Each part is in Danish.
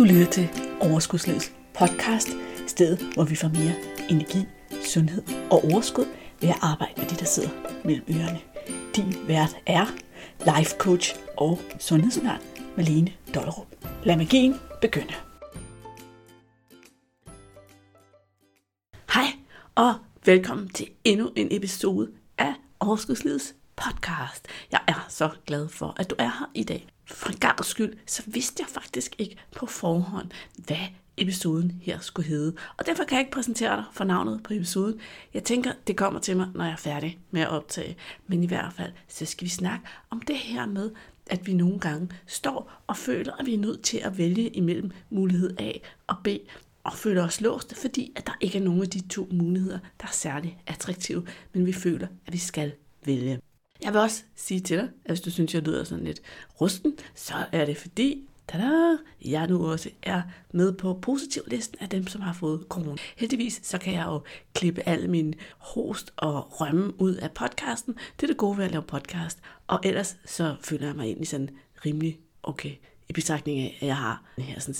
Du lytter til Overskudslivets podcast, stedet hvor vi får mere energi, sundhed og overskud ved at arbejde med det, der sidder mellem ørerne. Din vært er life coach og sundhedsundern Malene Dollerup. Lad magien begynde. Hej og velkommen til endnu en episode af Overskudslivets podcast. Jeg er så glad for, at du er her i dag. For en gang skyld, så vidste jeg faktisk ikke på forhånd, hvad episoden her skulle hedde. Og derfor kan jeg ikke præsentere dig for navnet på episoden. Jeg tænker, det kommer til mig, når jeg er færdig med at optage. Men i hvert fald, så skal vi snakke om det her med, at vi nogle gange står og føler, at vi er nødt til at vælge imellem mulighed A og B, og føler os låste, fordi at der ikke er nogen af de to muligheder, der er særlig attraktive, men vi føler, at vi skal vælge. Jeg vil også sige til dig, at hvis du synes, jeg lyder sådan lidt rusten, så er det fordi, tada, jeg nu også er med på positivlisten af dem, som har fået corona. Heldigvis så kan jeg jo klippe al min host og rømme ud af podcasten. Det er det gode ved at lave podcast. Og ellers så føler jeg mig egentlig sådan rimelig okay i betragtning af, at jeg har den her sådan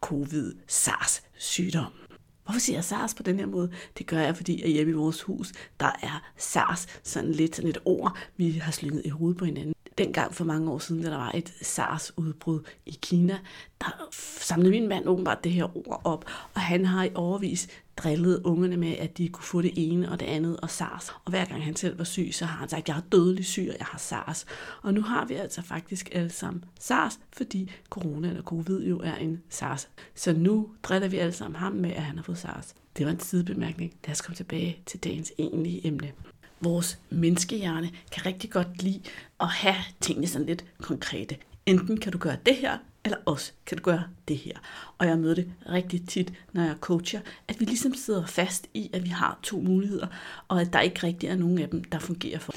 covid-SARS-sygdom. Hvorfor siger jeg SARS på den her måde? Det gør jeg, fordi at hjemme i vores hus, der er SARS sådan lidt sådan et ord, vi har slynget i hovedet på hinanden. Dengang for mange år siden, da der var et SARS-udbrud i Kina, der samlede min mand åbenbart det her ord op, og han har i overvis drillet ungerne med, at de kunne få det ene og det andet og SARS. Og hver gang han selv var syg, så har han sagt, jeg er dødelig syg, og jeg har SARS. Og nu har vi altså faktisk alle sammen SARS, fordi corona eller covid jo er en SARS. Så nu driller vi alle sammen ham med, at han har fået SARS. Det var en sidebemærkning. Lad os komme tilbage til dagens egentlige emne. Vores menneskehjerne kan rigtig godt lide at have tingene sådan lidt konkrete. Enten kan du gøre det her, eller også kan du gøre det her. Og jeg møder det rigtig tit, når jeg coacher, at vi ligesom sidder fast i, at vi har to muligheder, og at der ikke rigtig er nogen af dem, der fungerer for.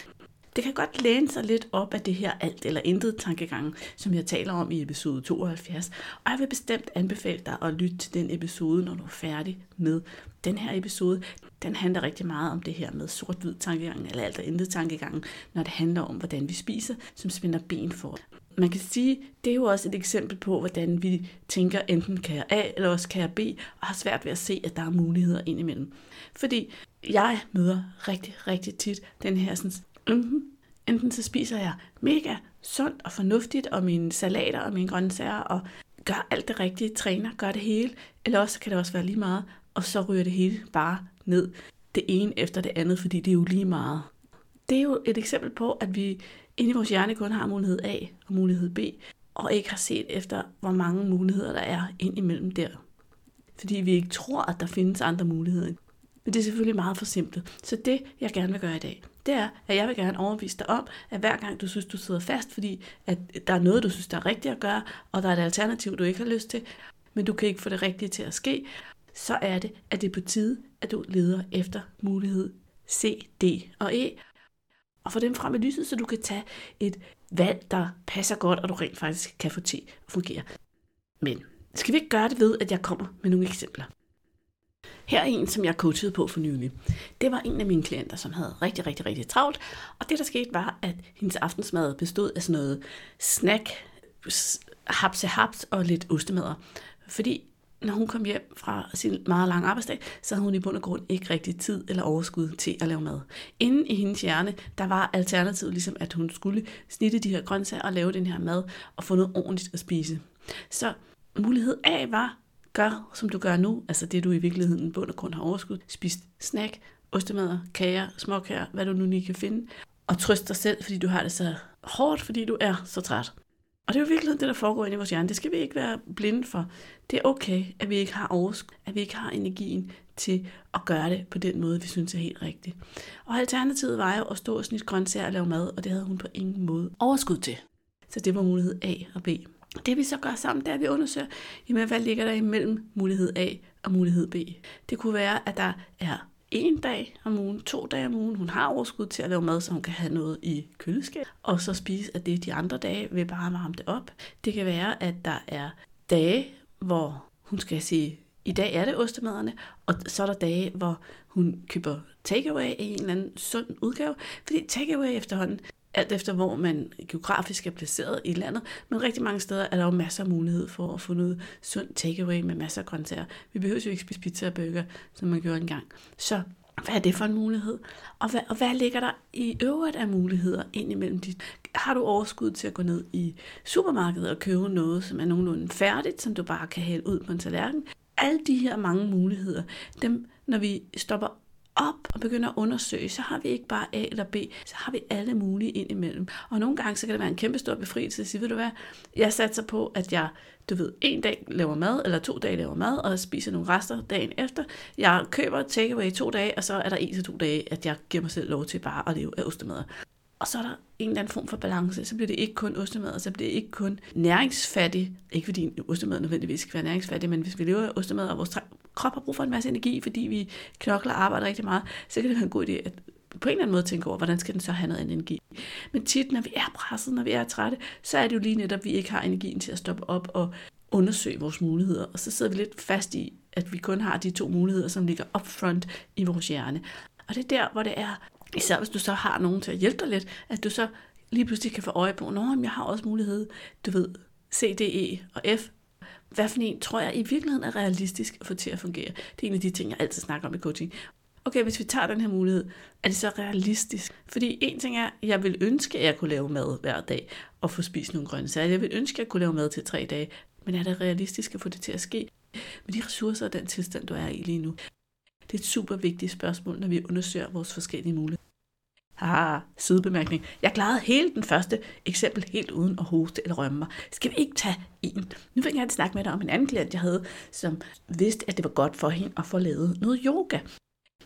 Det kan godt læne sig lidt op af det her alt eller intet tankegang, som jeg taler om i episode 72. Og jeg vil bestemt anbefale dig at lytte til den episode, når du er færdig med den her episode. Den handler rigtig meget om det her med sort-hvid tankegang, eller alt eller intet tankegang, når det handler om, hvordan vi spiser, som spænder ben for man kan sige, det er jo også et eksempel på, hvordan vi tænker, enten kan jeg A, eller også kan jeg B, og har svært ved at se, at der er muligheder indimellem. Fordi jeg møder rigtig, rigtig tit den her sådan, mm-hmm, enten så spiser jeg mega sundt og fornuftigt, og mine salater og mine grøntsager, og gør alt det rigtige, træner, gør det hele, eller også kan det også være lige meget, og så ryger det hele bare ned det ene efter det andet, fordi det er jo lige meget. Det er jo et eksempel på, at vi inde i vores hjerne kun har mulighed A og mulighed B, og ikke har set efter, hvor mange muligheder der er ind imellem der. Fordi vi ikke tror, at der findes andre muligheder. Men det er selvfølgelig meget for simpelt. Så det, jeg gerne vil gøre i dag, det er, at jeg vil gerne overbevise dig om, at hver gang du synes, du sidder fast, fordi at der er noget, du synes, der er rigtigt at gøre, og der er et alternativ, du ikke har lyst til, men du kan ikke få det rigtige til at ske, så er det, at det er på tide, at du leder efter mulighed C, D og E, og få dem frem i lyset, så du kan tage et valg, der passer godt, og du rent faktisk kan få til at fungere. Men skal vi ikke gøre det ved, at jeg kommer med nogle eksempler? Her er en, som jeg coachede på for nylig. Det var en af mine klienter, som havde rigtig, rigtig, rigtig travlt. Og det, der skete, var, at hendes aftensmad bestod af sådan noget snack, hapse haps og lidt ostemader. Fordi når hun kom hjem fra sin meget lange arbejdsdag, så havde hun i bund og grund ikke rigtig tid eller overskud til at lave mad. Inden i hendes hjerne, der var alternativet ligesom, at hun skulle snitte de her grøntsager og lave den her mad og få noget ordentligt at spise. Så mulighed A var, gør som du gør nu, altså det du i virkeligheden i bund og grund har overskud. spist snack, ostemader, kager, småkager, hvad du nu lige kan finde. Og trøst dig selv, fordi du har det så hårdt, fordi du er så træt. Og det er jo virkelig det, der foregår inde i vores hjerne. Det skal vi ikke være blinde for. Det er okay, at vi ikke har overskud, at vi ikke har energien til at gøre det på den måde, vi synes er helt rigtigt. Og alternativet var jo at stå og snit grøntsager og lave mad, og det havde hun på ingen måde overskud til. Så det var mulighed A og B. Det vi så gør sammen, det er, at vi undersøger, jamen, hvad ligger der imellem mulighed A og mulighed B. Det kunne være, at der er en dag om ugen, to dage om ugen. Hun har overskud til at lave mad, så hun kan have noget i køleskab, og så spise af det de andre dage ved bare at varme det op. Det kan være, at der er dage, hvor hun skal sige, i dag er det ostemaderne, og så er der dage, hvor hun køber takeaway i en eller anden sund udgave, fordi takeaway efterhånden alt efter hvor man geografisk er placeret i landet, men rigtig mange steder er der jo masser af mulighed for at få noget sund takeaway med masser af grøntsager. Vi behøver jo ikke spise pizza og burger, som man gjorde engang. Så hvad er det for en mulighed? Og hvad, og hvad ligger der i øvrigt af muligheder ind imellem de? Har du overskud til at gå ned i supermarkedet og købe noget, som er nogenlunde færdigt, som du bare kan hælde ud på en tallerken? Alle de her mange muligheder, dem, når vi stopper op og begynder at undersøge, så har vi ikke bare A eller B, så har vi alle mulige ind imellem. Og nogle gange så kan det være en kæmpe stor befrielse at sige, ved du hvad, jeg satser på, at jeg, du ved, en dag laver mad, eller to dage laver mad, og spiser nogle rester dagen efter. Jeg køber takeaway to dage, og så er der en til to dage, at jeg giver mig selv lov til bare at leve af ostemad. Og så er der en eller anden form for balance. Så bliver det ikke kun ostemad, og så bliver det ikke kun næringsfattig. Ikke fordi ostemad nødvendigvis skal være næringsfattig, men hvis vi lever af ostemad, og vores krop har brug for en masse energi, fordi vi knokler og arbejder rigtig meget, så kan det være en god idé at på en eller anden måde tænke over, hvordan skal den så have noget energi. Men tit, når vi er presset, når vi er trætte, så er det jo lige netop, at vi ikke har energien til at stoppe op og undersøge vores muligheder. Og så sidder vi lidt fast i, at vi kun har de to muligheder, som ligger upfront i vores hjerne. Og det er der, hvor det er, især hvis du så har nogen til at hjælpe dig lidt, at du så lige pludselig kan få øje på, at jeg har også mulighed, du ved, C, D, E og F, hvad for en tror jeg i virkeligheden er realistisk at få til at fungere. Det er en af de ting, jeg altid snakker om i coaching. Okay, hvis vi tager den her mulighed, er det så realistisk? Fordi en ting er, at jeg vil ønske, at jeg kunne lave mad hver dag og få spist nogle grøntsager. Jeg vil ønske, at jeg kunne lave mad til tre dage. Men er det realistisk at få det til at ske? Med de ressourcer og den tilstand, du er i lige nu. Det er et super vigtigt spørgsmål, når vi undersøger vores forskellige muligheder. Ah, sidebemærkning. Jeg klarede hele den første eksempel helt uden at hoste eller rømme mig. Skal vi ikke tage en? Nu vil jeg gerne snakke med dig om en anden klient, jeg havde, som vidste, at det var godt for hende at få lavet noget yoga.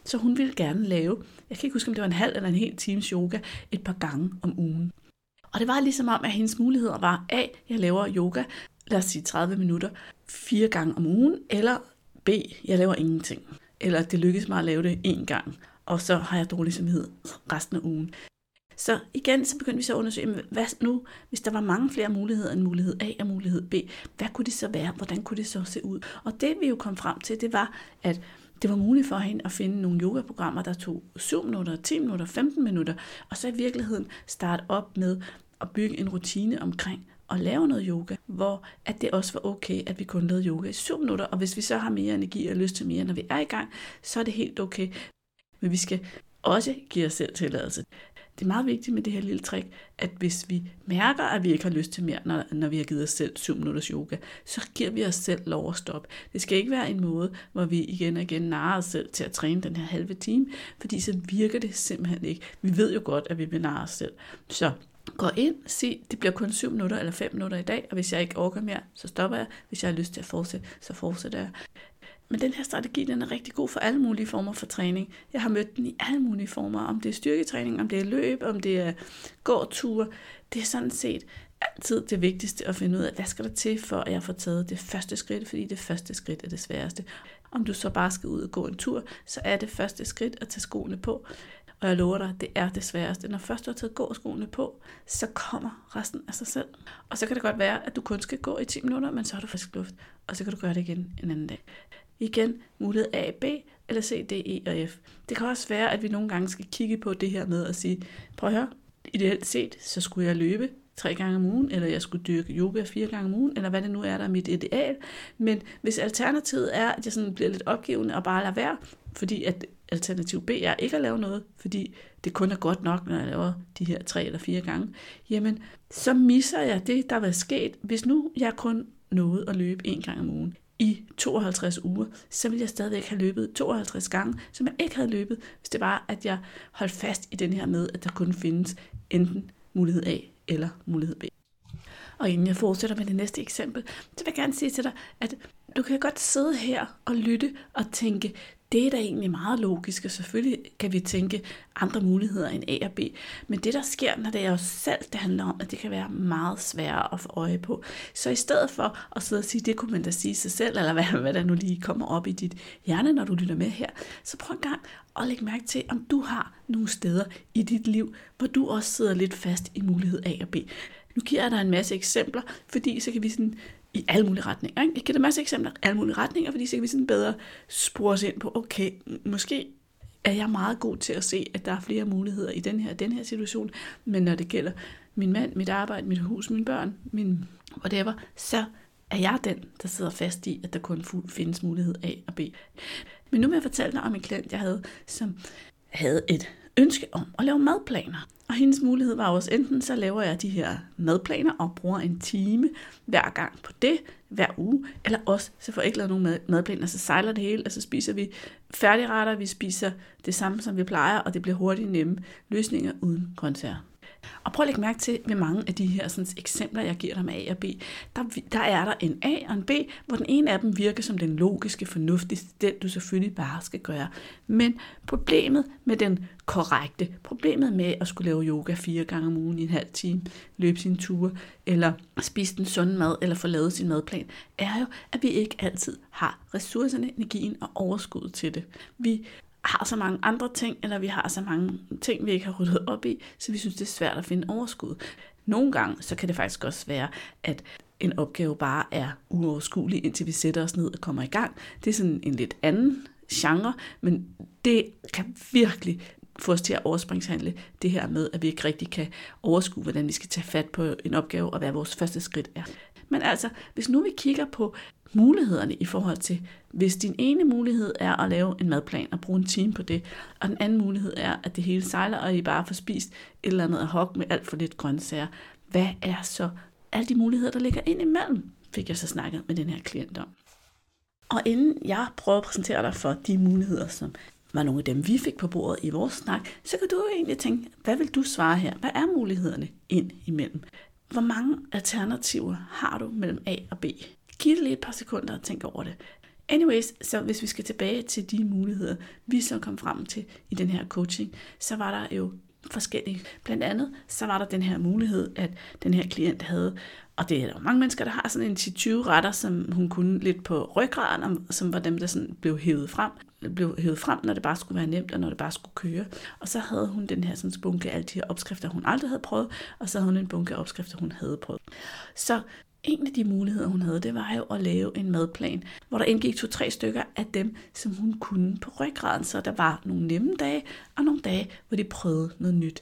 Så hun ville gerne lave, jeg kan ikke huske, om det var en halv eller en hel times yoga, et par gange om ugen. Og det var ligesom om, at hendes muligheder var A, jeg laver yoga, lad os sige 30 minutter, fire gange om ugen, eller B, jeg laver ingenting. Eller det lykkes mig at lave det én gang og så har jeg dårlig samvittighed resten af ugen. Så igen, så begyndte vi så at undersøge, hvad nu, hvis der var mange flere muligheder end mulighed A og mulighed B, hvad kunne det så være? Hvordan kunne det så se ud? Og det vi jo kom frem til, det var, at det var muligt for hende at finde nogle yogaprogrammer, der tog 7 minutter, 10 minutter, 15 minutter, og så i virkeligheden starte op med at bygge en rutine omkring at lave noget yoga, hvor at det også var okay, at vi kun lavede yoga i 7 minutter, og hvis vi så har mere energi og lyst til mere, når vi er i gang, så er det helt okay men vi skal også give os selv tilladelse. Det er meget vigtigt med det her lille trick, at hvis vi mærker, at vi ikke har lyst til mere, når, når vi har givet os selv 7 minutters yoga, så giver vi os selv lov at stoppe. Det skal ikke være en måde, hvor vi igen og igen narer os selv til at træne den her halve time, fordi så virker det simpelthen ikke. Vi ved jo godt, at vi vil narre os selv. Så gå ind, se, det bliver kun 7 minutter eller 5 minutter i dag, og hvis jeg ikke orker mere, så stopper jeg. Hvis jeg har lyst til at fortsætte, så fortsætter jeg. Men den her strategi, den er rigtig god for alle mulige former for træning. Jeg har mødt den i alle mulige former, om det er styrketræning, om det er løb, om det er gåtur. Det er sådan set altid det vigtigste at finde ud af, hvad skal der til, for at jeg får taget det første skridt, fordi det første skridt er det sværeste. Om du så bare skal ud og gå en tur, så er det første skridt at tage skoene på. Og jeg lover dig, det er det sværeste. Når først du har taget gåskoene på, så kommer resten af sig selv. Og så kan det godt være, at du kun skal gå i 10 minutter, men så har du frisk luft. Og så kan du gøre det igen en anden dag. Igen mulighed A, B eller C, D, E og F. Det kan også være, at vi nogle gange skal kigge på det her med at sige, prøv at høre, ideelt set, så skulle jeg løbe tre gange om ugen, eller jeg skulle dyrke yoga fire gange om ugen, eller hvad det nu er, der er mit ideal. Men hvis alternativet er, at jeg sådan bliver lidt opgivende og bare lader være, fordi at alternativ B er ikke at lave noget, fordi det kun er godt nok, når jeg laver de her tre eller fire gange, jamen, så misser jeg det, der var sket, hvis nu jeg kun nåede at løbe en gang om ugen i 52 uger, så ville jeg stadigvæk have løbet 52 gange, som jeg ikke havde løbet, hvis det var, at jeg holdt fast i den her med, at der kun findes enten mulighed A eller mulighed B. Og inden jeg fortsætter med det næste eksempel, så vil jeg gerne sige til dig, at du kan godt sidde her og lytte og tænke, det er da egentlig meget logisk, og selvfølgelig kan vi tænke andre muligheder end A og B. Men det, der sker, når det er os selv, det handler om, at det kan være meget sværere at få øje på. Så i stedet for at sidde og sige, det kunne man da sige sig selv, eller hvad, hvad der nu lige kommer op i dit hjerne, når du lytter med her, så prøv en gang at lægge mærke til, om du har nogle steder i dit liv, hvor du også sidder lidt fast i mulighed A og B. Nu giver jeg dig en masse eksempler, fordi så kan vi sådan i alle mulige retninger. Ikke? Jeg giver dig masser af eksempler i alle mulige retninger, fordi så kan vi sådan bedre spore os ind på, okay, måske er jeg meget god til at se, at der er flere muligheder i den her, den her situation. Men når det gælder min mand, mit arbejde, mit hus, mine børn, min whatever, så er jeg den, der sidder fast i, at der kun findes mulighed A og B. Men nu vil jeg fortælle dig om en klient, jeg havde, som havde et ønske om at lave madplaner. Og hendes mulighed var også, enten så laver jeg de her madplaner og bruger en time hver gang på det, hver uge, eller også så får jeg ikke lavet nogen madplaner, så sejler det hele, og så spiser vi færdigretter, vi spiser det samme, som vi plejer, og det bliver hurtigt nemme løsninger uden grøntsager. Og prøv at lægge mærke til, ved mange af de her sådan, eksempler, jeg giver dig med A og B, der, der er der en A og en B, hvor den ene af dem virker som den logiske, fornuftigste, den du selvfølgelig bare skal gøre. Men problemet med den korrekte, problemet med at skulle lave yoga fire gange om ugen i en halv time, løbe sin ture, eller spise den sunde mad, eller få lavet sin madplan, er jo, at vi ikke altid har ressourcerne, energien og overskuddet til det. Vi har så mange andre ting, eller vi har så mange ting, vi ikke har ryddet op i, så vi synes, det er svært at finde overskud. Nogle gange, så kan det faktisk også være, at en opgave bare er uoverskuelig, indtil vi sætter os ned og kommer i gang. Det er sådan en lidt anden genre, men det kan virkelig få os til at overspringshandle det her med, at vi ikke rigtig kan overskue, hvordan vi skal tage fat på en opgave, og hvad vores første skridt er. Men altså, hvis nu vi kigger på mulighederne i forhold til, hvis din ene mulighed er at lave en madplan og bruge en time på det, og den anden mulighed er, at det hele sejler, og I bare får spist et eller andet ad med alt for lidt grøntsager, hvad er så alle de muligheder, der ligger ind imellem, fik jeg så snakket med den her klient om. Og inden jeg prøver at præsentere dig for de muligheder, som var nogle af dem, vi fik på bordet i vores snak, så kan du jo egentlig tænke, hvad vil du svare her? Hvad er mulighederne ind imellem? Hvor mange alternativer har du mellem A og B? Giv det lige et par sekunder og tænk over det. Anyways, så hvis vi skal tilbage til de muligheder, vi så kom frem til i den her coaching, så var der jo forskellige. Blandt andet, så var der den her mulighed, at den her klient havde, og det er der mange mennesker, der har sådan en 10-20 retter, som hun kunne lidt på ryggraden, som var dem, der sådan blev hævet frem, blev hævet frem, når det bare skulle være nemt, og når det bare skulle køre. Og så havde hun den her sådan bunke af alle de her opskrifter, hun aldrig havde prøvet, og så havde hun en bunke af opskrifter, hun havde prøvet. Så en af de muligheder, hun havde, det var jo at lave en madplan, hvor der indgik to-tre stykker af dem, som hun kunne på ryggraden. Så der var nogle nemme dage, og nogle dage, hvor de prøvede noget nyt.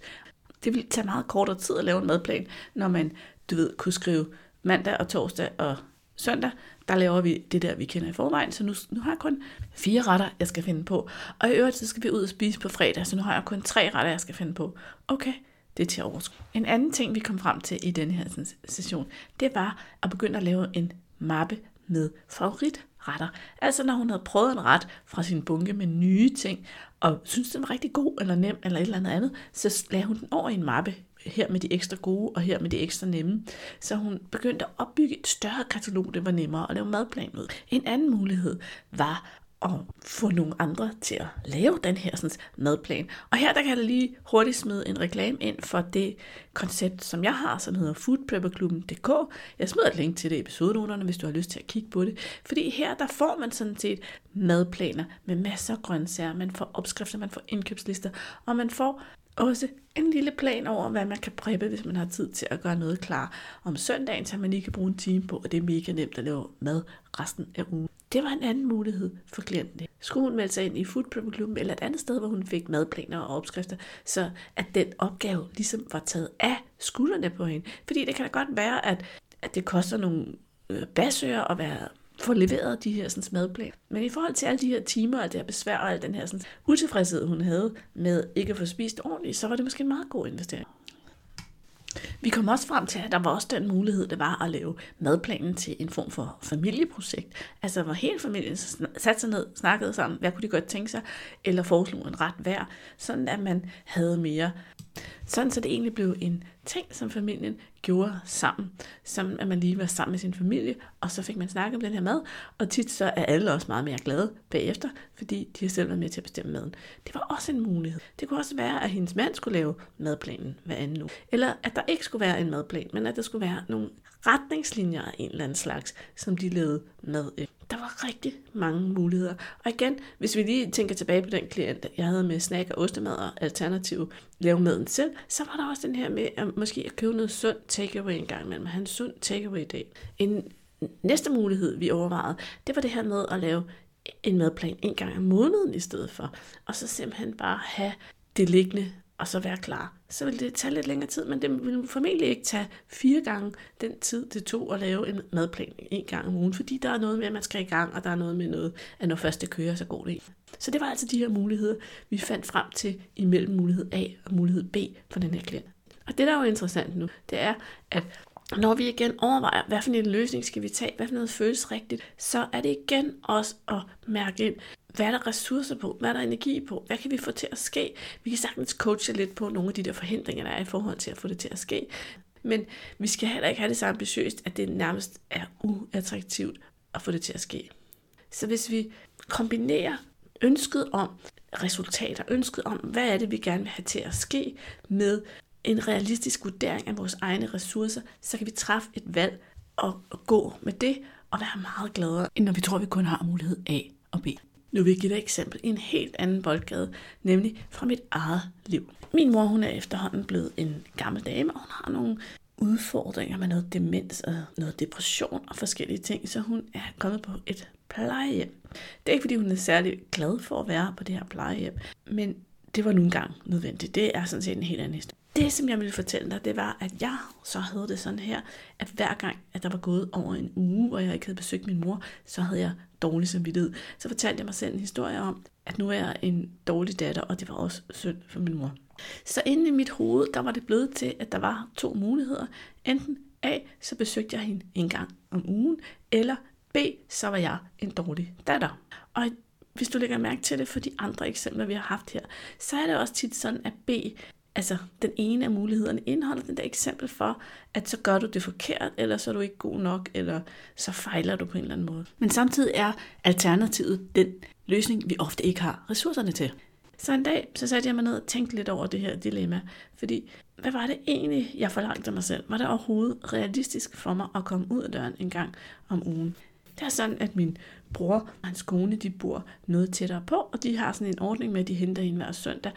Det ville tage meget kortere tid at lave en madplan, når man, du ved, kunne skrive mandag og torsdag og søndag, der laver vi det der, vi kender i forvejen, så nu, nu har jeg kun fire retter, jeg skal finde på. Og i øvrigt, så skal vi ud og spise på fredag, så nu har jeg kun tre retter, jeg skal finde på. Okay, det til at overskue. En anden ting, vi kom frem til i den her session, det var at begynde at lave en mappe med favoritretter. Altså når hun havde prøvet en ret fra sin bunke med nye ting, og synes den var rigtig god eller nem eller et eller andet andet, så lagde hun den over i en mappe her med de ekstra gode, og her med de ekstra nemme. Så hun begyndte at opbygge et større katalog, det var nemmere at lave madplan ud. En anden mulighed var at få nogle andre til at lave den her sådan, madplan. Og her der kan jeg lige hurtigt smide en reklame ind for det koncept, som jeg har, som hedder foodprepperklubben.dk. Jeg smider et link til det i episodenoterne, hvis du har lyst til at kigge på det. Fordi her der får man sådan set madplaner med masser af grøntsager, man får opskrifter, man får indkøbslister, og man får også en lille plan over, hvad man kan preppe, hvis man har tid til at gøre noget klar om søndagen, så man lige kan bruge en time på, og det er mega nemt at lave mad resten af ugen. Det var en anden mulighed for klienten. Skulle hun melde sig ind i Food Prep klubben eller et andet sted, hvor hun fik madplaner og opskrifter, så at den opgave ligesom var taget af skuldrene på hende. Fordi det kan da godt være, at, at det koster nogle øh, basører at være få leveret de her sådan, madplaner. Men i forhold til alle de her timer og det her besvær og al den her sådan, utilfredshed, hun havde med ikke at få spist ordentligt, så var det måske en meget god investering. Vi kom også frem til, at der var også den mulighed, det var at lave madplanen til en form for familieprojekt. Altså hvor hele familien satte sig ned, snakkede sammen, hvad kunne de godt tænke sig, eller foreslog en ret hver, sådan at man havde mere. Sådan så det egentlig blev en ting, som familien gjorde sammen. Som at man lige var sammen med sin familie, og så fik man snakket om den her mad, og tit så er alle også meget mere glade bagefter, fordi de har selv været med til at bestemme maden. Det var også en mulighed. Det kunne også være, at hendes mand skulle lave madplanen hver anden uge. Eller at der ikke skulle være en madplan, men at der skulle være nogle retningslinjer af en eller anden slags, som de lavede mad efter øh. der var rigtig mange muligheder. Og igen, hvis vi lige tænker tilbage på den klient, jeg havde med snack og ostemad og alternativ lave maden selv, så var der også den her med at måske at købe noget sundt takeaway en gang imellem, have en sund takeaway dag. En næste mulighed, vi overvejede, det var det her med at lave en madplan en gang om måneden i stedet for. Og så simpelthen bare have det liggende og så være klar. Så vil det tage lidt længere tid, men det vil formentlig ikke tage fire gange den tid, det tog at lave en madplan en gang om ugen, fordi der er noget med, at man skal i gang, og der er noget med noget, at når først det kører, så går det ikke. Så det var altså de her muligheder, vi fandt frem til imellem mulighed A og mulighed B for den her klient. Og det, der er jo interessant nu, det er, at når vi igen overvejer, hvad for en løsning skal vi tage, hvad for noget føles rigtigt, så er det igen også at mærke ind, hvad er der ressourcer på, hvad er der energi på, hvad kan vi få til at ske. Vi kan sagtens coache lidt på nogle af de der forhindringer, der er i forhold til at få det til at ske. Men vi skal heller ikke have det så ambitiøst, at det nærmest er uattraktivt at få det til at ske. Så hvis vi kombinerer ønsket om resultater, ønsket om, hvad er det, vi gerne vil have til at ske, med en realistisk vurdering af vores egne ressourcer, så kan vi træffe et valg og gå med det og være meget gladere, end når vi tror, vi kun har mulighed A og B. Nu vil jeg give dig et eksempel i en helt anden boldgade, nemlig fra mit eget liv. Min mor hun er efterhånden blevet en gammel dame, og hun har nogle udfordringer med noget demens og noget depression og forskellige ting, så hun er kommet på et plejehjem. Det er ikke, fordi hun er særlig glad for at være på det her plejehjem, men det var nu engang nødvendigt. Det er sådan set en helt anden historie. Det, som jeg ville fortælle dig, det var, at jeg så havde det sådan her, at hver gang, at der var gået over en uge, og jeg ikke havde besøgt min mor, så havde jeg dårlig samvittighed. Så fortalte jeg mig selv en historie om, at nu er jeg en dårlig datter, og det var også synd for min mor. Så inde i mit hoved, der var det blevet til, at der var to muligheder. Enten A, så besøgte jeg hende en gang om ugen, eller B, så var jeg en dårlig datter. Og hvis du lægger mærke til det for de andre eksempler, vi har haft her, så er det også tit sådan, at B altså den ene af mulighederne indeholder den der eksempel for, at så gør du det forkert, eller så er du ikke god nok, eller så fejler du på en eller anden måde. Men samtidig er alternativet den løsning, vi ofte ikke har ressourcerne til. Så en dag, så satte jeg mig ned og tænkte lidt over det her dilemma, fordi hvad var det egentlig, jeg forlangte af mig selv? Var det overhovedet realistisk for mig at komme ud af døren en gang om ugen? Det er sådan, at min bror og hans kone, de bor noget tættere på, og de har sådan en ordning med, at de henter hende hver søndag,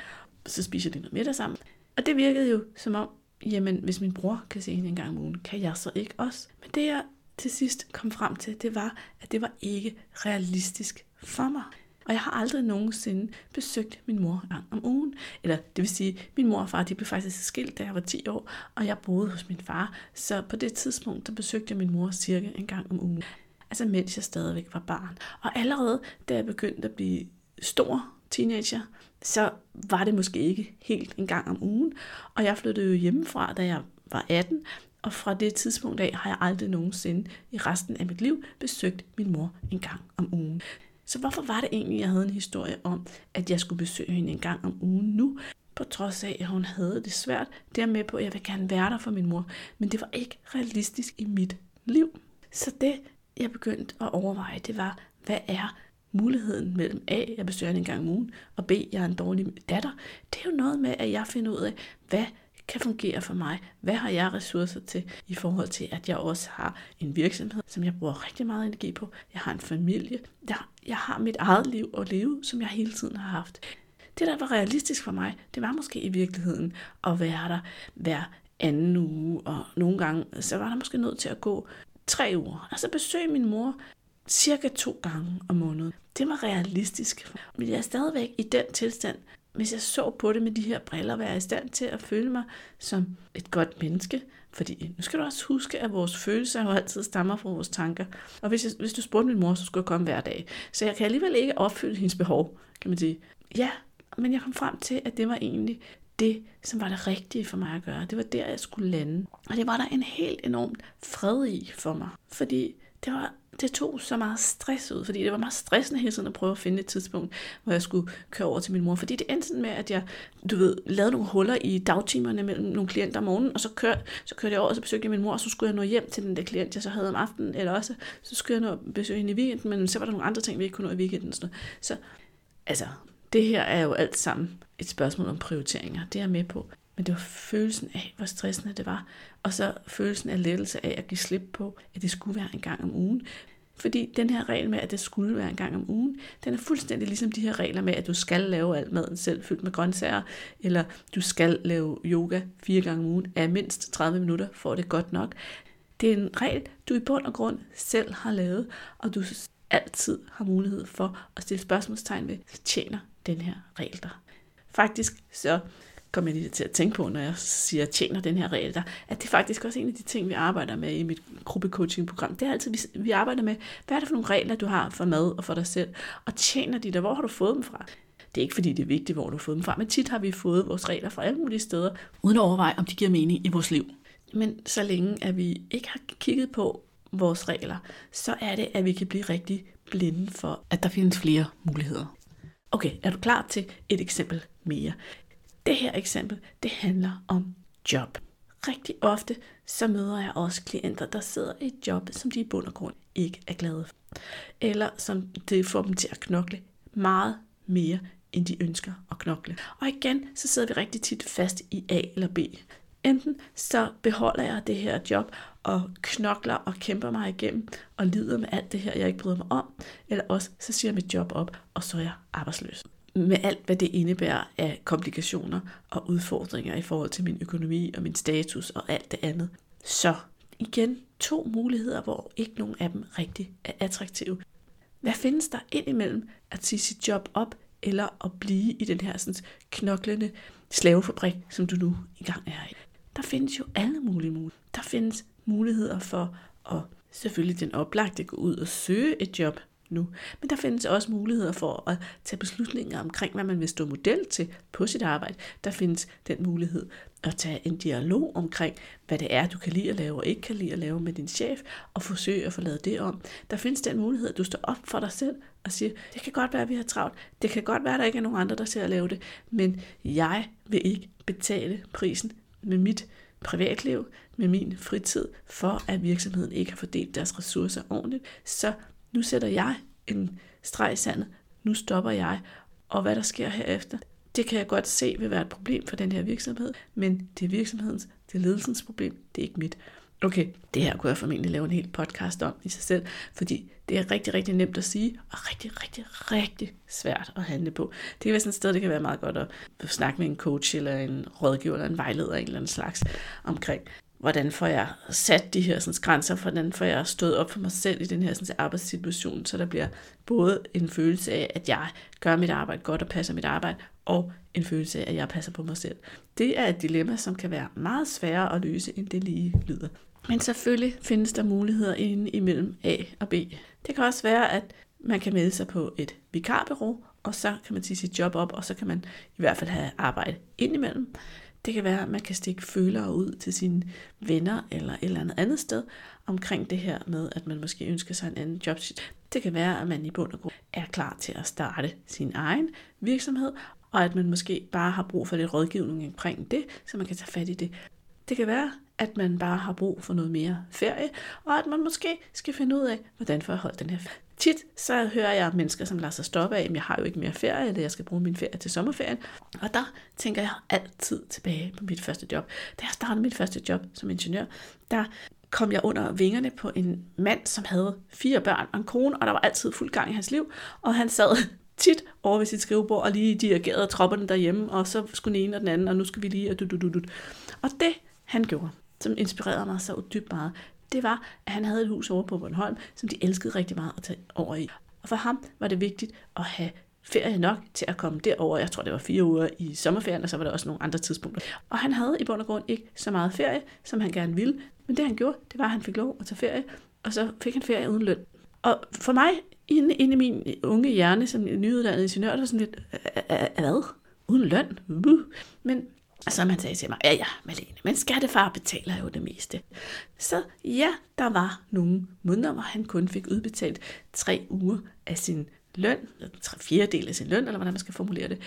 så spiser de noget middag sammen. Og det virkede jo som om, jamen hvis min bror kan se hende en gang om ugen, kan jeg så ikke også? Men det jeg til sidst kom frem til, det var, at det var ikke realistisk for mig. Og jeg har aldrig nogensinde besøgt min mor en gang om ugen. Eller det vil sige, min mor og far de blev faktisk skilt, da jeg var 10 år, og jeg boede hos min far. Så på det tidspunkt, der besøgte jeg min mor cirka en gang om ugen. Altså mens jeg stadigvæk var barn. Og allerede da jeg begyndte at blive stor teenager, så var det måske ikke helt en gang om ugen. Og jeg flyttede jo hjemmefra, da jeg var 18, og fra det tidspunkt af har jeg aldrig nogensinde i resten af mit liv besøgt min mor en gang om ugen. Så hvorfor var det egentlig, jeg havde en historie om, at jeg skulle besøge hende en gang om ugen nu? På trods af, at hun havde det svært, Dermed på, at jeg vil gerne være der for min mor. Men det var ikke realistisk i mit liv. Så det, jeg begyndte at overveje, det var, hvad er muligheden mellem A, jeg besøger hende en gang om ugen, og B, jeg er en dårlig datter, det er jo noget med, at jeg finder ud af, hvad kan fungere for mig? Hvad har jeg ressourcer til i forhold til, at jeg også har en virksomhed, som jeg bruger rigtig meget energi på? Jeg har en familie. Jeg, jeg har mit eget liv at leve, som jeg hele tiden har haft. Det, der var realistisk for mig, det var måske i virkeligheden at være der hver anden uge, og nogle gange, så var der måske nødt til at gå tre uger. Altså besøge min mor cirka to gange om måneden. Det var realistisk. Men jeg er stadigvæk i den tilstand, hvis jeg så på det med de her briller, være i stand til at føle mig som et godt menneske. Fordi nu skal du også huske, at vores følelser jo altid stammer fra vores tanker. Og hvis, jeg, hvis du spurgte min mor, så skulle jeg komme hver dag. Så jeg kan alligevel ikke opfylde hendes behov, kan man sige. Ja, men jeg kom frem til, at det var egentlig det, som var det rigtige for mig at gøre. Det var der, jeg skulle lande. Og det var der en helt enormt fred i for mig. Fordi det var det tog så meget stress ud, fordi det var meget stressende hele tiden at prøve at finde et tidspunkt, hvor jeg skulle køre over til min mor. Fordi det endte sådan med, at jeg, du ved, lavede nogle huller i dagtimerne mellem nogle klienter om morgenen, og så kørte, så kørte jeg over, og så besøgte jeg min mor, og så skulle jeg nå hjem til den der klient, jeg så havde om aftenen, eller også, så skulle jeg nå besøge hende i weekenden, men så var der nogle andre ting, vi ikke kunne nå i weekenden. Sådan noget. Så altså, det her er jo alt sammen et spørgsmål om prioriteringer. Det er jeg med på. Men det var følelsen af, hvor stressende det var. Og så følelsen af lettelse af at give slip på, at det skulle være en gang om ugen. Fordi den her regel med, at det skulle være en gang om ugen, den er fuldstændig ligesom de her regler med, at du skal lave alt maden selv fyldt med grøntsager, eller du skal lave yoga fire gange om ugen af mindst 30 minutter, for det godt nok. Det er en regel, du i bund og grund selv har lavet, og du altid har mulighed for at stille spørgsmålstegn ved, tjener den her regel der. Faktisk så kommer jeg lige til at tænke på, når jeg siger, tjener den her regel der, at det er faktisk også en af de ting, vi arbejder med i mit gruppecoaching-program. Det er altid, vi, vi arbejder med, hvad er det for nogle regler, du har for mad og for dig selv, og tjener de der, hvor har du fået dem fra? Det er ikke fordi, det er vigtigt, hvor du har fået dem fra, men tit har vi fået vores regler fra alle mulige steder, uden at overveje, om de giver mening i vores liv. Men så længe, at vi ikke har kigget på vores regler, så er det, at vi kan blive rigtig blinde for, at der findes flere muligheder. Okay, er du klar til et eksempel mere? Det her eksempel, det handler om job. Rigtig ofte så møder jeg også klienter, der sidder i et job, som de i bund og grund ikke er glade for. Eller som det får dem til at knokle meget mere, end de ønsker at knokle. Og igen, så sidder vi rigtig tit fast i A eller B. Enten så beholder jeg det her job og knokler og kæmper mig igennem og lider med alt det her, jeg ikke bryder mig om, eller også så siger jeg mit job op, og så er jeg arbejdsløs. Med alt, hvad det indebærer af komplikationer og udfordringer i forhold til min økonomi og min status og alt det andet. Så igen to muligheder, hvor ikke nogen af dem rigtig er attraktive. Hvad findes der indimellem at sige sit job op, eller at blive i den her sådan, knoklende slavefabrik, som du nu engang er i? Der findes jo alle mulige muligheder. Der findes muligheder for at selvfølgelig den oplagte gå ud og søge et job nu. Men der findes også muligheder for at tage beslutninger omkring, hvad man vil stå model til på sit arbejde. Der findes den mulighed at tage en dialog omkring, hvad det er, du kan lide at lave og ikke kan lide at lave med din chef, og forsøge at få lavet det om. Der findes den mulighed, at du står op for dig selv og siger, det kan godt være, at vi har travlt. Det kan godt være, at der ikke er nogen andre, der ser at lave det. Men jeg vil ikke betale prisen med mit privatliv, med min fritid, for at virksomheden ikke har fordelt deres ressourcer ordentligt. Så nu sætter jeg en streg i sandet. Nu stopper jeg. Og hvad der sker herefter, det kan jeg godt se vil være et problem for den her virksomhed, men det er virksomhedens, det er ledelsens problem, det er ikke mit. Okay, det her kunne jeg formentlig lave en hel podcast om i sig selv, fordi det er rigtig, rigtig nemt at sige, og rigtig, rigtig, rigtig svært at handle på. Det kan være sådan et sted, det kan være meget godt at snakke med en coach, eller en rådgiver, eller en vejleder af en eller anden slags omkring, hvordan får jeg sat de her sådan, grænser, hvordan får jeg stået op for mig selv i den her sådan, arbejdssituation, så der bliver både en følelse af, at jeg gør mit arbejde godt og passer mit arbejde, og en følelse af, at jeg passer på mig selv. Det er et dilemma, som kan være meget sværere at løse, end det lige lyder. Men selvfølgelig findes der muligheder inde imellem A og B. Det kan også være, at man kan melde sig på et vikarbureau, og så kan man sige sit job op, og så kan man i hvert fald have arbejde indimellem. Det kan være, at man kan stikke følere ud til sine venner eller et eller andet andet sted omkring det her med, at man måske ønsker sig en anden job. Det kan være, at man i bund og grund er klar til at starte sin egen virksomhed, og at man måske bare har brug for lidt rådgivning omkring det, så man kan tage fat i det. Det kan være, at man bare har brug for noget mere ferie, og at man måske skal finde ud af, hvordan får jeg holdt den her ferie. Tit så hører jeg mennesker, som lader sig stoppe af, at jeg har jo ikke mere ferie, eller jeg skal bruge min ferie til sommerferien. Og der tænker jeg altid tilbage på mit første job. Da jeg startede mit første job som ingeniør, der kom jeg under vingerne på en mand, som havde fire børn og en kone, og der var altid fuld gang i hans liv. Og han sad tit over ved sit skrivebord og lige dirigerede tropperne derhjemme, og så skulle den ene og den anden, og nu skal vi lige, og du, du, du, du. Og det, han gjorde, som inspirerede mig så dybt meget, det var, at han havde et hus over på Bornholm, som de elskede rigtig meget at tage over i. Og for ham var det vigtigt at have ferie nok til at komme derover. Jeg tror, det var fire uger i sommerferien, og så var der også nogle andre tidspunkter. Og han havde i bund og grund ikke så meget ferie, som han gerne ville. Men det han gjorde, det var, at han fik lov at tage ferie, og så fik han ferie uden løn. Og for mig, inde, inde i min unge hjerne, som nyuddannet ingeniør, der var sådan lidt, hvad? Uden løn? Uh. Men så man sagde til mig, ja ja, Malene, men skattefar betaler jo det meste. Så ja, der var nogle måneder, hvor han kun fik udbetalt tre uger af sin løn, eller tre fjerdedel af sin løn, eller hvordan man skal formulere det.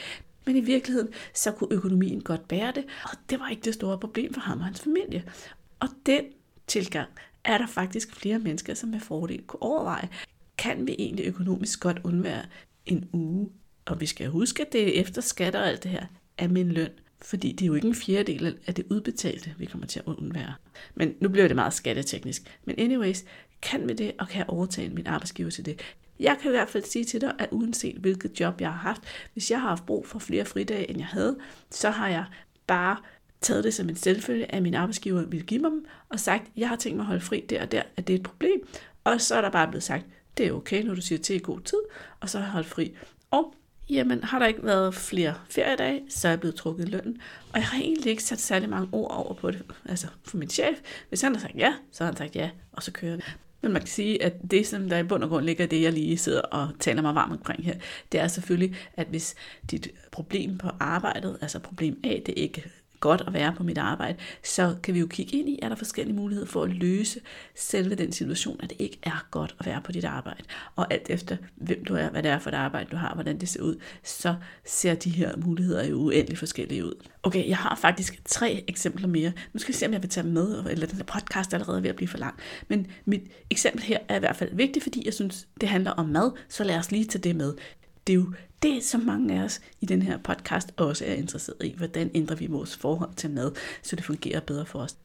Men i virkeligheden, så kunne økonomien godt bære det, og det var ikke det store problem for ham og hans familie. Og den tilgang er der faktisk flere mennesker, som med fordel kunne overveje, kan vi egentlig økonomisk godt undvære en uge? Og vi skal huske, at det er efter skatter og alt det her, af min løn. Fordi det er jo ikke en fjerdedel af det udbetalte, vi kommer til at undvære. Men nu bliver det meget skatteteknisk. Men anyways, kan vi det, og kan jeg overtale min arbejdsgiver til det? Jeg kan i hvert fald sige til dig, at uanset hvilket job jeg har haft, hvis jeg har haft brug for flere fridage, end jeg havde, så har jeg bare taget det som en selvfølge, at min arbejdsgiver ville give mig dem, og sagt, jeg har tænkt mig at holde fri der og der, at det er et problem. Og så er der bare blevet sagt, Det er okay, når du siger til i god tid, og så har jeg holdt fri. Og jamen, har der ikke været flere feriedage, så er jeg blevet trukket i lønnen. Og jeg har egentlig ikke sat særlig mange ord over på det. Altså for min chef, hvis han har sagt ja, så har han sagt ja, og så kører vi. Men man kan sige, at det, som der i bund og grund ligger, det jeg lige sidder og taler mig varmt omkring her, det er selvfølgelig, at hvis dit problem på arbejdet, altså problem A, det ikke godt at være på mit arbejde, så kan vi jo kigge ind i, er der forskellige muligheder for at løse selve den situation, at det ikke er godt at være på dit arbejde. Og alt efter, hvem du er, hvad det er for et arbejde, du har, hvordan det ser ud, så ser de her muligheder jo uendelig forskellige ud. Okay, jeg har faktisk tre eksempler mere. Nu skal vi se, om jeg vil tage dem med, eller den her podcast er allerede ved at blive for lang. Men mit eksempel her er i hvert fald vigtigt, fordi jeg synes, det handler om mad, så lad os lige tage det med. Det er jo det, som mange af os i den her podcast også er interesseret i. Hvordan ændrer vi vores forhold til mad, så det fungerer bedre for os.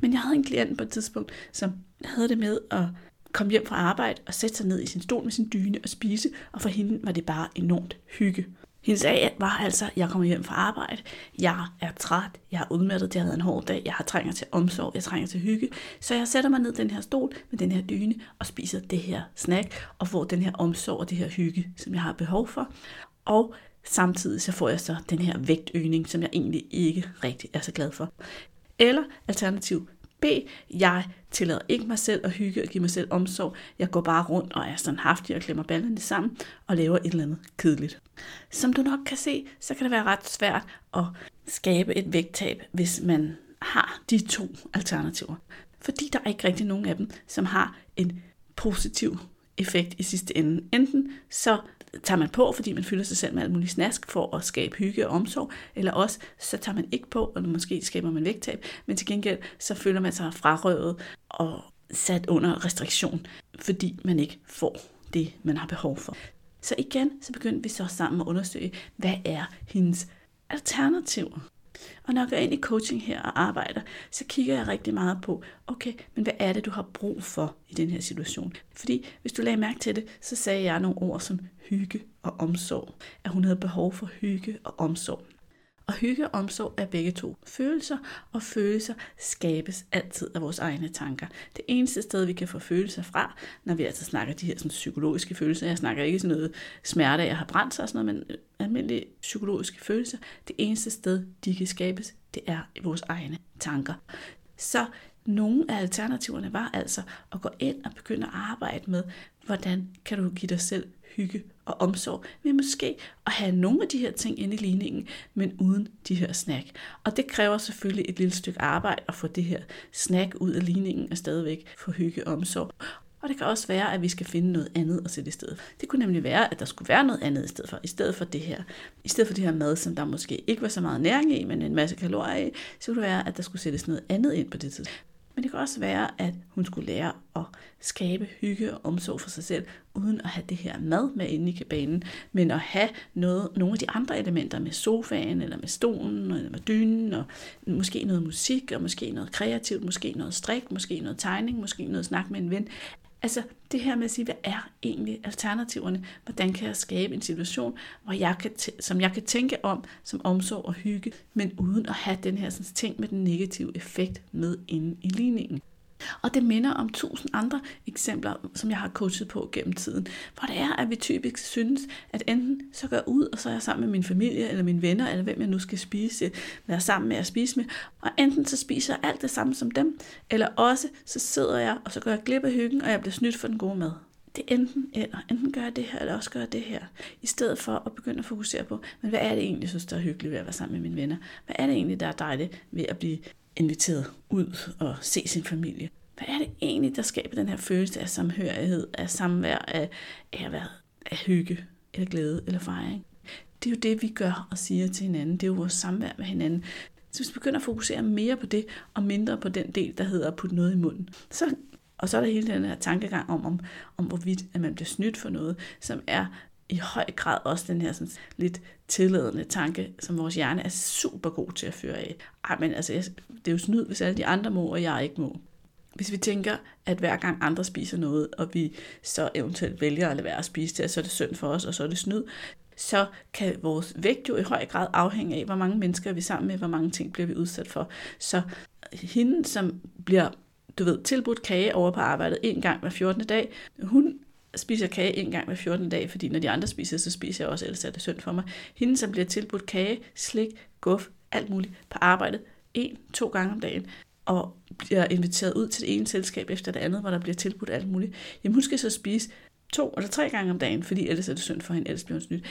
Men jeg havde en klient på et tidspunkt, som havde det med at komme hjem fra arbejde og sætte sig ned i sin stol med sin dyne og spise, og for hende var det bare enormt hygge. Hendes dag var altså, jeg kommer hjem fra arbejde, jeg er træt, jeg er udmattet, det har været en hård dag, jeg har trænger til omsorg, jeg trænger til hygge. Så jeg sætter mig ned i den her stol med den her dyne og spiser det her snack og får den her omsorg og det her hygge, som jeg har behov for. Og samtidig så får jeg så den her vægtøgning, som jeg egentlig ikke rigtig er så glad for. Eller alternativ B. Jeg tillader ikke mig selv at hygge og give mig selv omsorg. Jeg går bare rundt og er sådan haftig og klemmer ballerne sammen og laver et eller andet kedeligt. Som du nok kan se, så kan det være ret svært at skabe et vægttab, hvis man har de to alternativer. Fordi der er ikke rigtig nogen af dem, som har en positiv effekt i sidste ende. Enten så tager man på, fordi man fylder sig selv med alt muligt snask for at skabe hygge og omsorg, eller også så tager man ikke på, og måske skaber man vægttab, men til gengæld så føler man sig frarøvet og sat under restriktion, fordi man ikke får det, man har behov for. Så igen, så begyndte vi så sammen at undersøge, hvad er hendes alternativer? Og når jeg går ind i coaching her og arbejder, så kigger jeg rigtig meget på, okay, men hvad er det, du har brug for i den her situation? Fordi hvis du lagde mærke til det, så sagde jeg nogle ord som hygge og omsorg. At hun havde behov for hygge og omsorg. Og hygge og omsorg er begge to følelser, og følelser skabes altid af vores egne tanker. Det eneste sted, vi kan få følelser fra, når vi altså snakker de her sådan, psykologiske følelser, jeg snakker ikke sådan noget smerte jeg har brændt sig og sådan noget, men almindelige psykologiske følelser, det eneste sted, de kan skabes, det er i vores egne tanker. Så nogle af alternativerne var altså at gå ind og begynde at arbejde med, hvordan kan du give dig selv hygge og omsorg, ved måske at have nogle af de her ting inde i ligningen, men uden de her snack. Og det kræver selvfølgelig et lille stykke arbejde at få det her snack ud af ligningen og stadigvæk få hygge og omsorg. Og det kan også være, at vi skal finde noget andet at sætte i stedet. Det kunne nemlig være, at der skulle være noget andet i stedet for. I stedet for det her, i stedet for det her mad, som der måske ikke var så meget næring i, men en masse kalorier i, så kunne det være, at der skulle sættes noget andet ind på det tidspunkt. Men det kan også være, at hun skulle lære at skabe hygge og omsorg for sig selv, uden at have det her mad med inde i kabanen, men at have noget, nogle af de andre elementer med sofaen, eller med stolen, eller med dynen, og måske noget musik, og måske noget kreativt, måske noget strik, måske noget tegning, måske noget snak med en ven. Altså det her med at sige, hvad er egentlig alternativerne? Hvordan kan jeg skabe en situation, hvor jeg kan som jeg kan tænke om som omsorg og hygge, men uden at have den her sådan, ting med den negative effekt med inde i ligningen? Og det minder om tusind andre eksempler, som jeg har coachet på gennem tiden, hvor det er, at vi typisk synes, at enten så går jeg ud, og så er jeg sammen med min familie, eller mine venner, eller hvem jeg nu skal spise, være sammen med at spise med, og enten så spiser jeg alt det samme som dem, eller også så sidder jeg, og så går jeg glip af hyggen, og jeg bliver snydt for den gode mad det er enten eller. Enten gør jeg det her, eller også gør jeg det her. I stedet for at begynde at fokusere på, men hvad er det egentlig, jeg synes, der er hyggeligt ved at være sammen med mine venner? Hvad er det egentlig, der er dejligt ved at blive inviteret ud og se sin familie. Hvad er det egentlig, der skaber den her følelse af samhørighed, af samvær, af, af, hvad, af hygge, eller glæde, eller fejring? Det er jo det, vi gør og siger til hinanden. Det er jo vores samvær med hinanden. Så hvis vi begynder at fokusere mere på det, og mindre på den del, der hedder at putte noget i munden, så og så er der hele den her tankegang om, om, om hvorvidt at man bliver snydt for noget, som er i høj grad også den her sådan, lidt tilladende tanke, som vores hjerne er super god til at føre af. Ej, men altså, det er jo snyd, hvis alle de andre må, og jeg ikke må. Hvis vi tænker, at hver gang andre spiser noget, og vi så eventuelt vælger at lade være at spise det, så er det synd for os, og så er det snyd, så kan vores vægt jo i høj grad afhænge af, hvor mange mennesker er vi sammen med, hvor mange ting bliver vi udsat for. Så hende, som bliver du ved, tilbudt kage over på arbejdet en gang hver 14. dag, hun spiser kage en gang hver 14 dag, fordi når de andre spiser, så spiser jeg også, ellers er det synd for mig. Hende, som bliver tilbudt kage, slik, guf, alt muligt på arbejdet, en, to gange om dagen, og bliver inviteret ud til det ene selskab efter det andet, hvor der bliver tilbudt alt muligt. Jamen hun skal så spise to eller tre gange om dagen, fordi ellers er det synd for hende, ellers bliver hun snydt.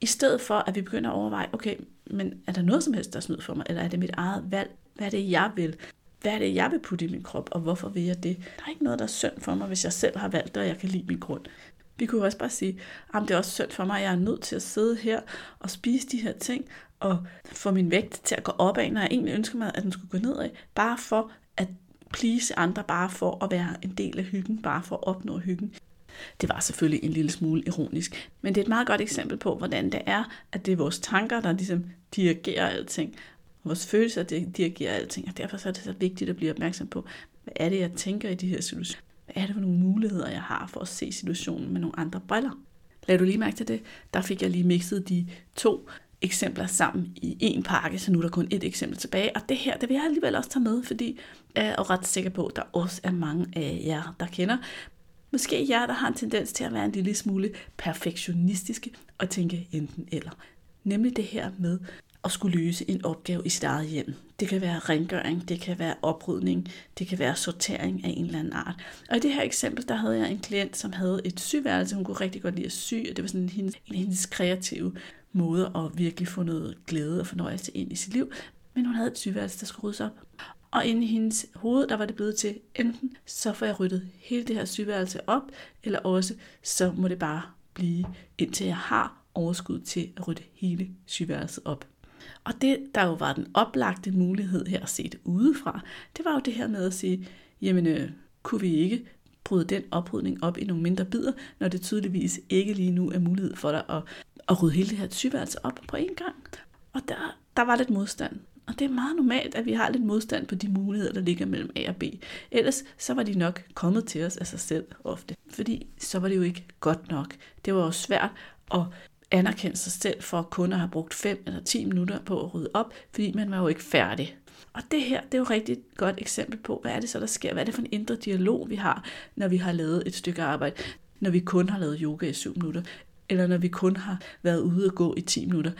I stedet for, at vi begynder at overveje, okay, men er der noget som helst, der er snyd for mig, eller er det mit eget valg? Hvad er det, jeg vil? Hvad er det, jeg vil putte i min krop, og hvorfor vil jeg det? Der er ikke noget, der er synd for mig, hvis jeg selv har valgt det, og jeg kan lide min grund. Vi kunne også bare sige, at det er også synd for mig, at jeg er nødt til at sidde her og spise de her ting, og få min vægt til at gå opad, når jeg egentlig ønsker mig, at den skulle gå nedad, bare for at please andre, bare for at være en del af hyggen, bare for at opnå hyggen. Det var selvfølgelig en lille smule ironisk, men det er et meget godt eksempel på, hvordan det er, at det er vores tanker, der ligesom dirigerer alting. Vores følelser, der dirigerer alting, og derfor er det så vigtigt at blive opmærksom på, hvad er det, jeg tænker i de her situationer? Hvad er det for nogle muligheder, jeg har for at se situationen med nogle andre briller? Lad du lige mærke til det? Der fik jeg lige mixet de to eksempler sammen i en pakke, så nu er der kun et eksempel tilbage. Og det her, det vil jeg alligevel også tage med, fordi jeg er ret sikker på, at der også er mange af jer, der kender Måske jer, der har en tendens til at være en lille smule perfektionistiske og tænke enten eller. Nemlig det her med at skulle løse en opgave i sit eget hjem. Det kan være rengøring, det kan være oprydning, det kan være sortering af en eller anden art. Og i det her eksempel, der havde jeg en klient, som havde et syværelse. Hun kunne rigtig godt lide at sy, og det var sådan en, hendes, hendes kreative måde at virkelig få noget glæde og fornøjelse ind i sit liv. Men hun havde et syværelse, der skulle ryddes op. Og inde i hendes hoved, der var det blevet til, enten så får jeg ryddet hele det her sygeværelse op, eller også så må det bare blive, indtil jeg har overskud til at rydde hele sygeværelset op. Og det, der jo var den oplagte mulighed her at se det udefra, det var jo det her med at sige, jamen øh, kunne vi ikke bryde den oprydning op i nogle mindre bidder, når det tydeligvis ikke lige nu er mulighed for dig at, at rydde hele det her tyværelse op på én gang. Og der, der var lidt modstand. Og det er meget normalt, at vi har lidt modstand på de muligheder, der ligger mellem A og B. Ellers så var de nok kommet til os af sig selv ofte. Fordi så var det jo ikke godt nok. Det var jo svært at anerkende sig selv for at kun at have brugt 5 eller 10 minutter på at rydde op, fordi man var jo ikke færdig. Og det her, det er jo et rigtig godt eksempel på, hvad er det så, der sker? Hvad er det for en indre dialog, vi har, når vi har lavet et stykke arbejde? Når vi kun har lavet yoga i 7 minutter, eller når vi kun har været ude og gå i 10 minutter,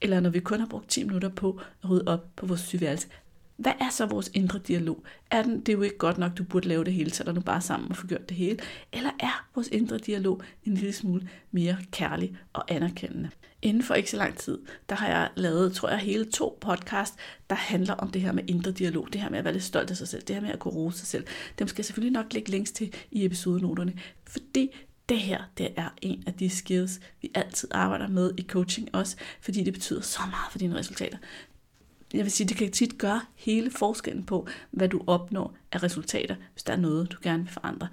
eller når vi kun har brugt 10 minutter på at rydde op på vores sygeværelse. Hvad er så vores indre dialog? Er den, det er jo ikke godt nok, du burde lave det hele, så er nu bare sammen og få gjort det hele? Eller er vores indre dialog en lille smule mere kærlig og anerkendende? Inden for ikke så lang tid, der har jeg lavet, tror jeg, hele to podcast, der handler om det her med indre dialog, det her med at være lidt stolt af sig selv, det her med at kunne rose sig selv. Dem skal jeg selvfølgelig nok lægge links til i episodenoterne, fordi det her, det er en af de skills, vi altid arbejder med i coaching også, fordi det betyder så meget for dine resultater. Jeg vil sige, det kan tit gøre hele forskellen på, hvad du opnår af resultater, hvis der er noget, du gerne vil forandre.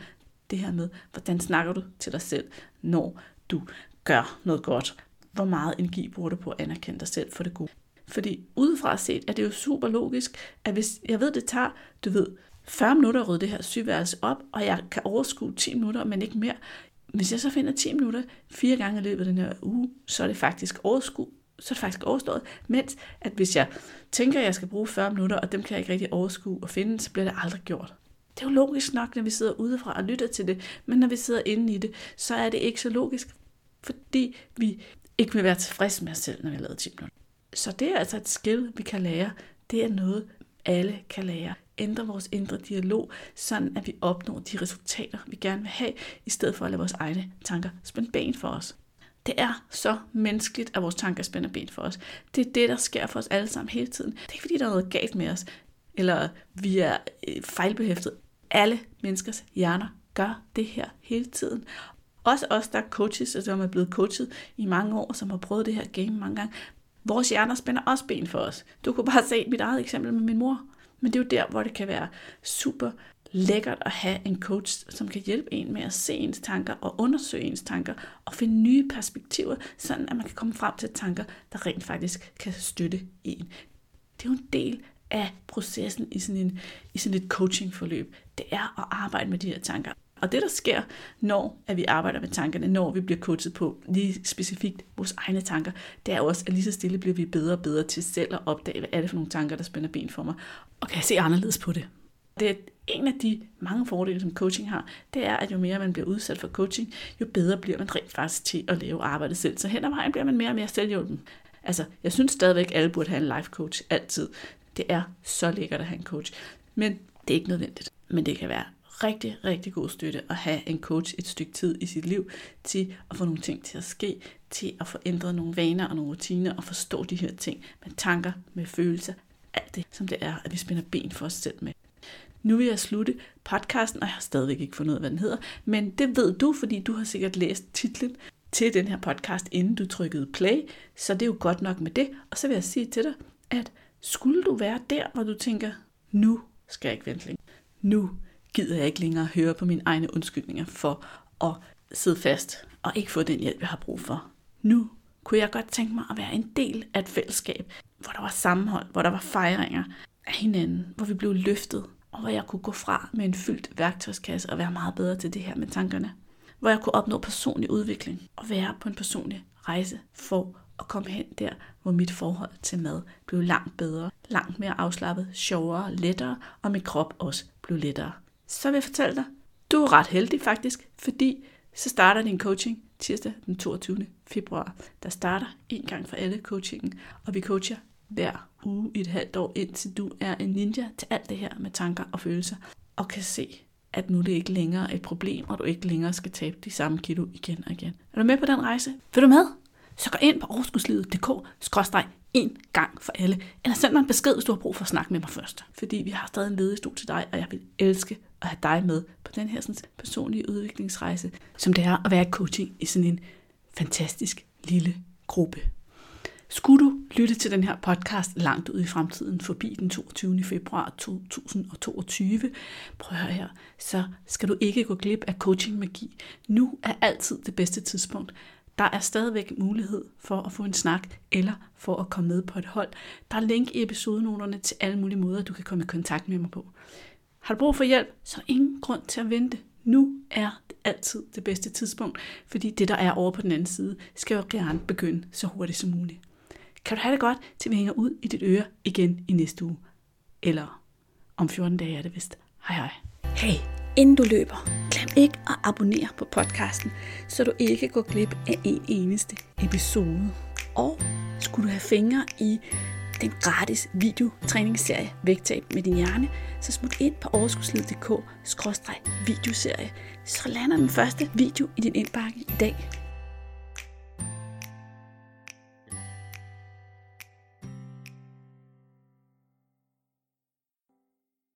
Det her med, hvordan snakker du til dig selv, når du gør noget godt. Hvor meget energi bruger du på at anerkende dig selv for det gode. Fordi udefra set er det jo super logisk, at hvis jeg ved, det tager, du ved, 40 minutter at rydde det her sygeværelse op, og jeg kan overskue 10 minutter, men ikke mere, hvis jeg så finder 10 minutter fire gange i løbet af den her uge, så er det faktisk overskue så er det faktisk overstået. Mens at hvis jeg tænker, at jeg skal bruge 40 minutter, og dem kan jeg ikke rigtig overskue og finde, så bliver det aldrig gjort. Det er jo logisk nok, når vi sidder udefra og lytter til det, men når vi sidder inde i det, så er det ikke så logisk, fordi vi ikke vil være tilfredse med os selv, når vi har lavet 10 minutter. Så det er altså et skill, vi kan lære. Det er noget, alle kan lære ændre vores indre dialog, sådan at vi opnår de resultater, vi gerne vil have, i stedet for at lade vores egne tanker spænde ben for os. Det er så menneskeligt, at vores tanker spænder ben for os. Det er det, der sker for os alle sammen hele tiden. Det er ikke fordi, der er noget galt med os, eller vi er øh, fejlbehæftet. Alle menneskers hjerner gør det her hele tiden. Også os, der er coaches, og som er blevet coachet i mange år, som har prøvet det her game mange gange. Vores hjerner spænder også ben for os. Du kunne bare se mit eget eksempel med min mor. Men det er jo der, hvor det kan være super lækkert at have en coach, som kan hjælpe en med at se ens tanker og undersøge ens tanker og finde nye perspektiver, sådan at man kan komme frem til tanker, der rent faktisk kan støtte en. Det er jo en del af processen i sådan, en, i sådan et coachingforløb. Det er at arbejde med de her tanker. Og det, der sker, når at vi arbejder med tankerne, når vi bliver coachet på lige specifikt vores egne tanker, det er også, at lige så stille bliver vi bedre og bedre til selv at opdage, hvad er det for nogle tanker, der spænder ben for mig, og kan jeg se anderledes på det. Det er en af de mange fordele, som coaching har, det er, at jo mere man bliver udsat for coaching, jo bedre bliver man rent faktisk til at lave arbejdet selv. Så hen ad vejen bliver man mere og mere selvhjulpen. Altså, jeg synes stadigvæk, at alle burde have en life coach altid. Det er så lækkert at have en coach. Men det er ikke nødvendigt. Men det kan være rigtig, rigtig god støtte at have en coach et stykke tid i sit liv til at få nogle ting til at ske, til at få ændret nogle vaner og nogle rutiner og forstå de her ting med tanker, med følelser, alt det, som det er, at vi spænder ben for os selv med. Nu vil jeg slutte podcasten, og jeg har stadigvæk ikke fundet ud af, hvad den hedder, men det ved du, fordi du har sikkert læst titlen til den her podcast, inden du trykkede play, så det er jo godt nok med det. Og så vil jeg sige til dig, at skulle du være der, hvor du tænker, nu skal jeg ikke vente længere, Nu gider jeg ikke længere høre på mine egne undskyldninger for at sidde fast og ikke få den hjælp, jeg har brug for. Nu kunne jeg godt tænke mig at være en del af et fællesskab, hvor der var sammenhold, hvor der var fejringer af hinanden, hvor vi blev løftet, og hvor jeg kunne gå fra med en fyldt værktøjskasse og være meget bedre til det her med tankerne. Hvor jeg kunne opnå personlig udvikling og være på en personlig rejse for at komme hen der, hvor mit forhold til mad blev langt bedre, langt mere afslappet, sjovere, lettere, og min krop også blev lettere. Så vil jeg fortælle dig, du er ret heldig faktisk, fordi så starter din coaching tirsdag den 22. februar. Der starter en gang for alle coachingen, og vi coacher hver uge i et halvt år, indtil du er en ninja til alt det her med tanker og følelser, og kan se, at nu er det ikke længere et problem, og du ikke længere skal tabe de samme kilo igen og igen. Er du med på den rejse? Vil du med? Så gå ind på overskudslivet.dk en gang for alle. Eller send mig en besked, hvis du har brug for at snakke med mig først. Fordi vi har stadig en ledig stol til dig, og jeg vil elske at have dig med på den her sådan, personlige udviklingsrejse, som det er at være coaching i sådan en fantastisk lille gruppe. Skulle du lytte til den her podcast langt ud i fremtiden, forbi den 22. februar 2022, prøv at her, så skal du ikke gå glip af coaching magi. Nu er altid det bedste tidspunkt. Der er stadigvæk mulighed for at få en snak, eller for at komme med på et hold. Der er link i episodenoterne til alle mulige måder, du kan komme i kontakt med mig på. Har du brug for hjælp, så er ingen grund til at vente. Nu er det altid det bedste tidspunkt, fordi det, der er over på den anden side, skal jo gerne begynde så hurtigt som muligt. Kan du have det godt, til vi hænger ud i dit øre igen i næste uge? Eller om 14 dage er det vist. Hej hej. Hey, inden du løber, glem ikke at abonnere på podcasten, så du ikke går glip af en eneste episode. Og skulle du have fingre i den gratis videotræningsserie Vægtab med din hjerne, så smut ind på overskudslivet.dk videoserie, så lander den første video i din indbakke i dag.